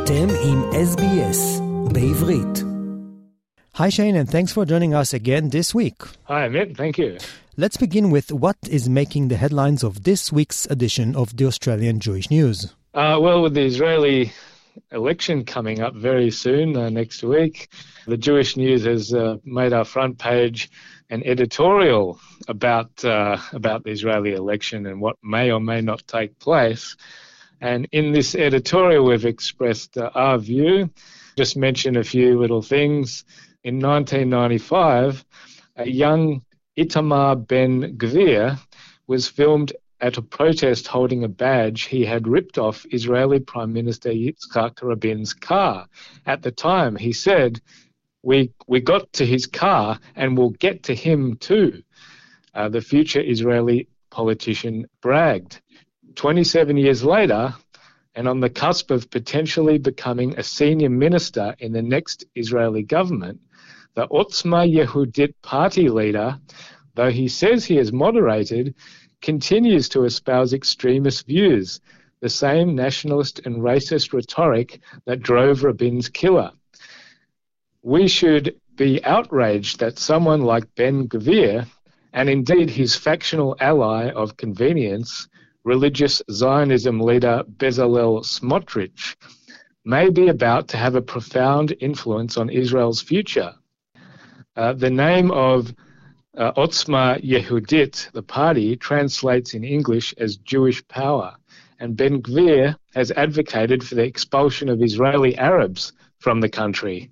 אתם עם SBS בעברית. Hi Shane and thanks for joining us again this week. Hi Amit, thank you. Let's begin with what is making the headlines of this week's edition of the Australian Jewish News. Uh, well, with the Israeli election coming up very soon, uh, next week, the Jewish News has uh, made our front page an editorial about uh, about the Israeli election and what may or may not take place. And in this editorial, we've expressed uh, our view. Just mention a few little things. In 1995, a young Itamar Ben Gvir was filmed at a protest holding a badge he had ripped off Israeli Prime Minister Yitzhak Rabin's car. At the time, he said, we, we got to his car and we'll get to him too. Uh, the future Israeli politician bragged. 27 years later, and on the cusp of potentially becoming a senior minister in the next Israeli government, the Otzma Yehudit party leader, though he says he is moderated, continues to espouse extremist views, the same nationalist and racist rhetoric that drove Rabin's killer. We should be outraged that someone like Ben Gvir, and indeed his factional ally of convenience, religious Zionism leader Bezalel Smotrich, may be about to have a profound influence on Israel's future. Uh, the name of uh, Otzma Yehudit, the party, translates in English as Jewish power, and Ben Gvir has advocated for the expulsion of Israeli Arabs from the country.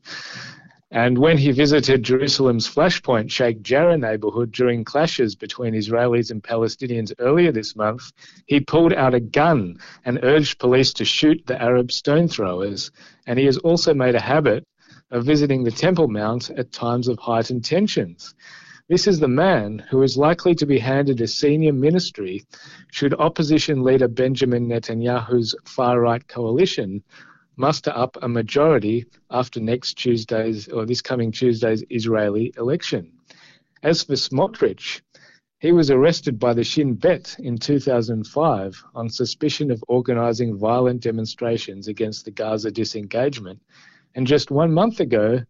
And when he visited Jerusalem's Flashpoint Sheikh Jarrah neighborhood during clashes between Israelis and Palestinians earlier this month, he pulled out a gun and urged police to shoot the Arab stone throwers. And he has also made a habit of visiting the Temple Mount at times of heightened tensions. This is the man who is likely to be handed a senior ministry should opposition leader Benjamin Netanyahu's far right coalition muster up a majority after next Tuesday's or this coming Tuesday's Israeli election. As for Smotrich, he was arrested by the Shin Bet in 2005 on suspicion of organizing violent demonstrations against the Gaza disengagement. And just one month ago,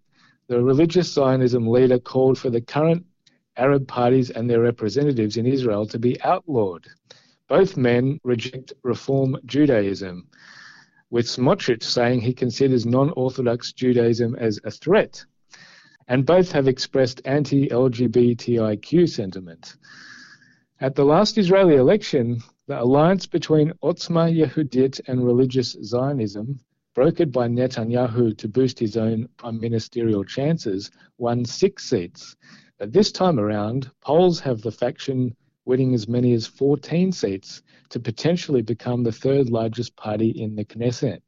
the religious Zionism leader called for the current Arab parties and their representatives in Israel to be outlawed. Both men reject Reform Judaism, with Smotrich saying he considers non Orthodox Judaism as a threat. And both have expressed anti LGBTIQ sentiment. At the last Israeli election, the alliance between Otzma Yehudit and religious Zionism, brokered by Netanyahu to boost his own prime ministerial chances, won six seats. But this time around, polls have the faction winning as many as 14 seats to potentially become the third largest party in the Knesset.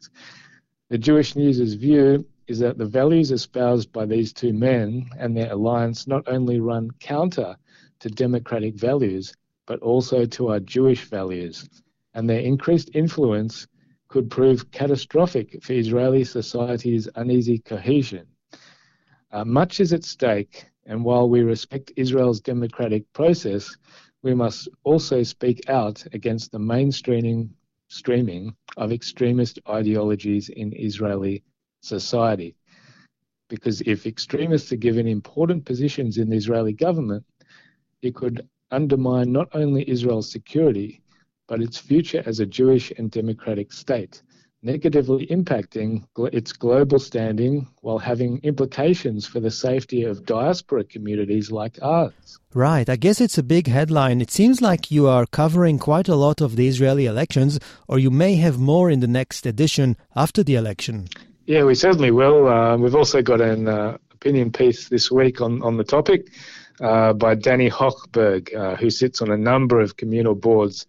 The Jewish News' view is that the values espoused by these two men and their alliance not only run counter to democratic values, but also to our Jewish values, and their increased influence could prove catastrophic for Israeli society's uneasy cohesion. Uh, much is at stake, and while we respect Israel's democratic process, we must also speak out against the mainstreaming streaming of extremist ideologies in Israeli society. Because if extremists are given important positions in the Israeli government, it could undermine not only Israel's security, but its future as a Jewish and democratic state negatively impacting its global standing while having implications for the safety of diaspora communities like ours. Right. I guess it's a big headline. It seems like you are covering quite a lot of the Israeli elections, or you may have more in the next edition after the election. Yeah, we certainly will. Uh, we've also got an uh, opinion piece this week on, on the topic uh, by Danny Hochberg, uh, who sits on a number of communal boards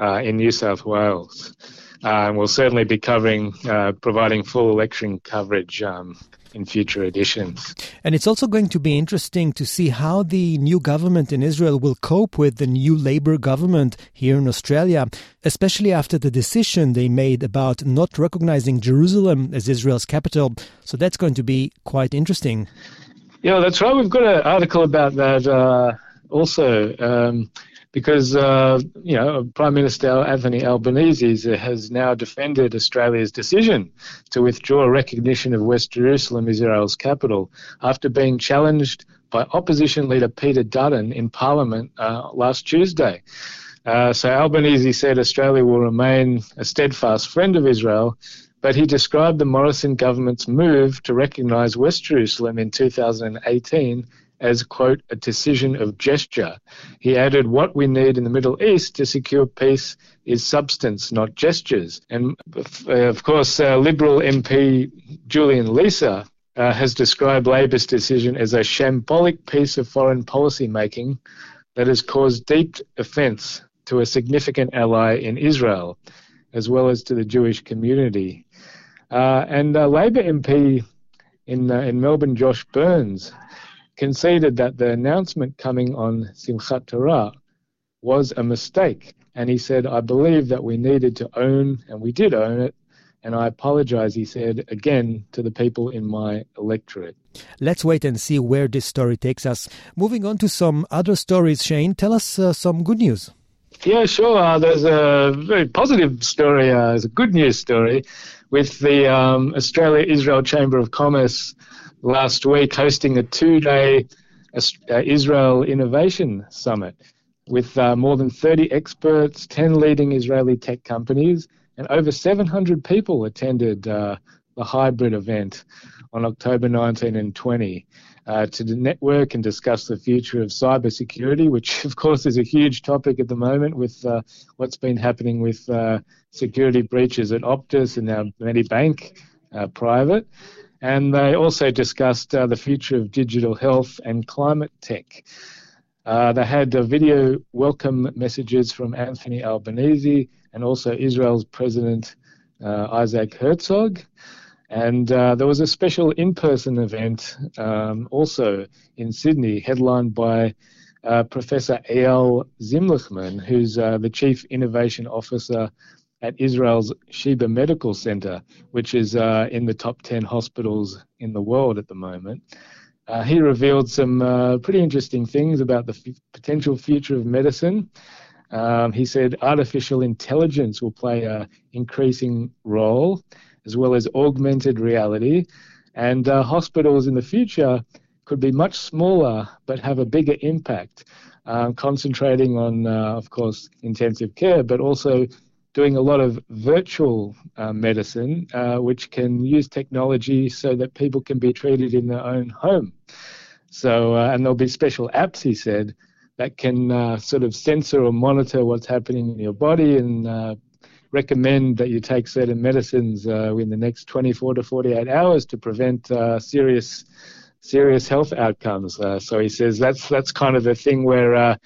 uh, in New South Wales. Uh, and we'll certainly be covering, uh, providing full election coverage um, in future editions. And it's also going to be interesting to see how the new government in Israel will cope with the new Labour government here in Australia, especially after the decision they made about not recognizing Jerusalem as Israel's capital. So that's going to be quite interesting. Yeah, that's right. We've got an article about that uh, also. Um, because uh, you know Prime Minister Anthony Albanese has now defended Australia's decision to withdraw recognition of West Jerusalem, as Israel's capital, after being challenged by opposition leader Peter Dutton in Parliament uh, last Tuesday. Uh, so Albanese said Australia will remain a steadfast friend of Israel, but he described the Morrison government's move to recognise West Jerusalem in 2018 as, quote, a decision of gesture. He added, What we need in the Middle East to secure peace is substance, not gestures. And of course, uh, Liberal MP Julian Leeser uh, has described Labor's decision as a shambolic piece of foreign policy making that has caused deep offence to a significant ally in Israel, as well as to the Jewish community. Uh, and uh, Labor MP in, uh, in Melbourne, Josh Burns, conceded that the announcement coming on Simchat Torah was a mistake. And he said, I believe that we needed to own, and we did own it. And I apologize, he said, again to the people in my electorate. Let's wait and see where this story takes us. Moving on to some other stories, Shane, tell us uh, some good news. Yeah, sure. Uh, there's a very positive story. Uh, it's a good news story with the um, Australia Israel Chamber of Commerce last week hosting a two day uh, Israel Innovation Summit with uh, more than 30 experts, 10 leading Israeli tech companies, and over 700 people attended uh, the hybrid event on October 19 and 20 uh, to network and discuss the future of cybersecurity, which of course is a huge topic at the moment with uh, what's been happening with uh, security breaches at Optus and now Medibank uh, Private. And they also discussed uh, the future of digital health and climate tech. Uh, they had video welcome messages from Anthony Albanese and also Israel's President Isaac Herzog. And uh, there was a special in person event um, also in Sydney, headlined by uh, Professor Eyal Zimlichman, who's uh, the Chief Innovation Officer at Israel's Sheba Medical Center, which is uh, in the top 10 hospitals in the world at the moment. Uh, he revealed some uh, pretty interesting things about the f- potential future of medicine. Um, he said artificial intelligence will play an increasing role as well as augmented reality. And uh, hospitals in the future could be much smaller but have a bigger impact, um, concentrating on, uh, of course, intensive care, but also doing a lot of virtual uh, medicine, uh, which can use technology so that people can be treated in their own home. So, uh, and there'll be special apps, he said, that can uh, sort of censor or monitor what's happening in your body and recommend that you take certain medicines uh, in the next 24 to 48 hours to prevent uh, serious serious health outcomes. Uh, so he says that's that's kind of the thing where uh,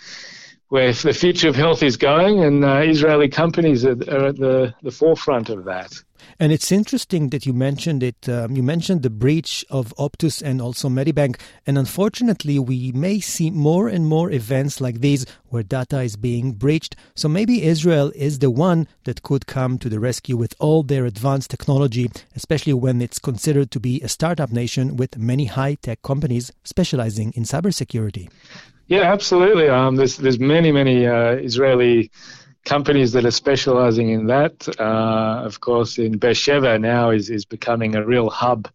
where the future of health is going, and uh, Israeli companies are, are, at the, the forefront of that. And it's interesting that you mentioned it. Um, you mentioned the breach of Optus and also Medibank. And unfortunately, we may see more and more events like these where data is being breached. So maybe Israel is the one that could come to the rescue with all their advanced technology, especially when it's considered to be a startup nation with many high tech companies specializing in cybersecurity. Yeah, absolutely. Um, there's there's many many uh, Israeli companies that are specializing in that. Uh, of course, in Beersheba now is, is becoming a real hub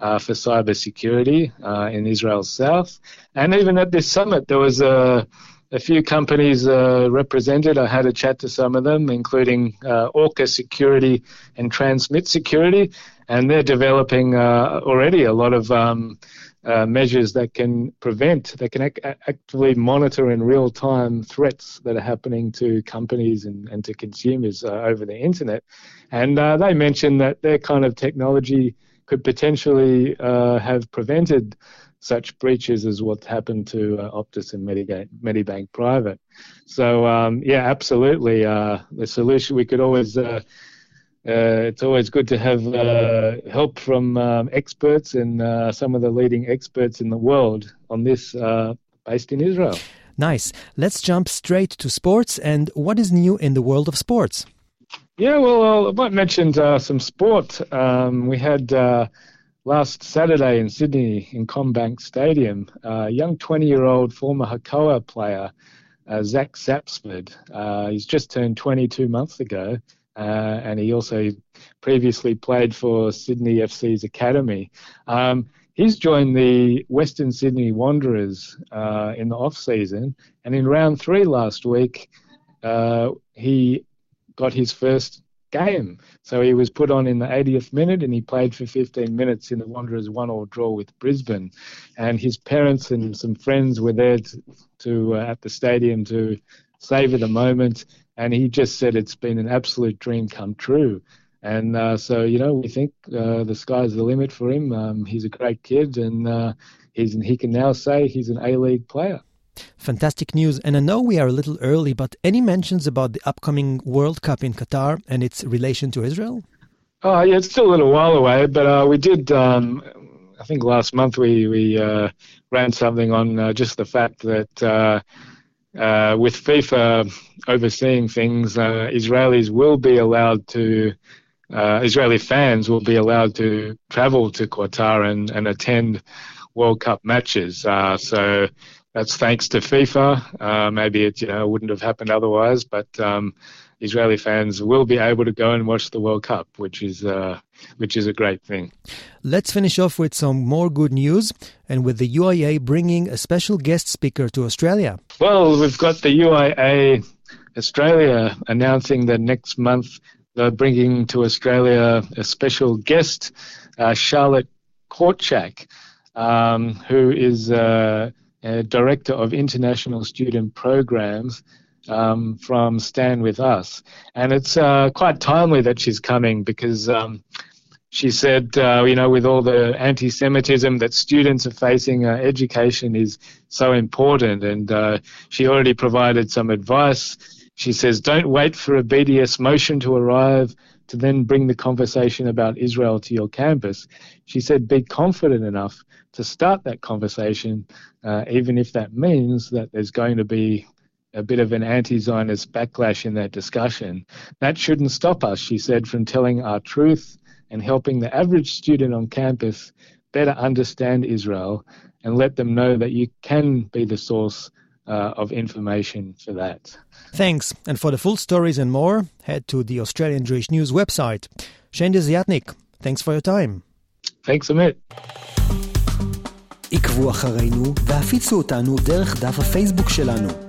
uh, for cybersecurity uh, in Israel's south. And even at this summit, there was a, a few companies uh, represented. I had a chat to some of them, including uh, Orca Security and Transmit Security, and they're developing uh, already a lot of um, uh, measures that can prevent, that can ac- actively monitor in real time threats that are happening to companies and, and to consumers uh, over the internet. And uh, they mentioned that their kind of technology could potentially uh, have prevented such breaches as what happened to uh, Optus and Medibank, Medibank Private. So, um, yeah, absolutely. the solution, we could always uh, it's always good to have uh, help from um, experts and uh, some of the leading experts in the world on this uh, based in Israel. Nice. Let's jump straight to sports. And what is new in the world of sports? Yeah, well, I might mention uh, some sport. Um, we had uh, last Saturday in Sydney in CommBank Stadium a young 20 year old former Hakoah player uh, Zach Sapsford. Uh, he's just turned 22 months ago, uh, and he also previously played for Sydney FC's academy. Um, he's joined the Western Sydney Wanderers uh, in the off season, and in round three last week, uh, he got his first game. So he was put on in the 80th minute and he played for 15 minutes in the Wanderers one all draw with Brisbane. And his parents and some friends were there to, to uh, at the stadium to savour the moment. And he just said it's been an absolute dream come true. And uh, so, you know, we think uh, the sky's the limit for him. Um, he's a great kid and uh, he's, he can now say he's an A League player. Fantastic news. And I know we are a little early, but any mentions about the upcoming World Cup in Qatar and its relation to Israel? Oh, yeah, it's still a little while away, but uh, we did. Um, I think last month we we uh, ran something on uh, just the fact that uh, uh, with FIFA overseeing things, uh, Israelis will be allowed to. Israeli fans will be allowed to travel to Qatar and, and attend World Cup matches. so that's thanks to FIFA. Uh, maybe it you know wouldn't have happened otherwise, but um, Israeli fans will be able to go and watch the World Cup, which is uh, which is a great thing. Let's finish off with some more good news, and with the UIA bringing a special guest speaker to Australia. Well, we've got the UIA Australia announcing that next month they're bringing to Australia a special guest, uh, Charlotte Korchak, um, who is uh, uh, Director of International Student Programs um, from Stand With Us. And it's uh, quite timely that she's coming because um, she said, uh, you know, with all the anti Semitism that students are facing, uh, education is so important. And uh, she already provided some advice. She says, don't wait for a BDS motion to arrive to then bring the conversation about Israel to your campus. She said, be confident enough to start that conversation, uh, even if that means that there's going to be a bit of an anti Zionist backlash in that discussion. That shouldn't stop us, she said, from telling our truth and helping the average student on campus better understand Israel and let them know that you can be the source uh, of information for that. Thanks. And for the full stories and more, head to the Australian Jewish News website. Shane Desiatnik, thanks for your time. Thanks a bit. עקבו אחרינו והפיצו אותנו דרך דף הפייסבוק שלנו.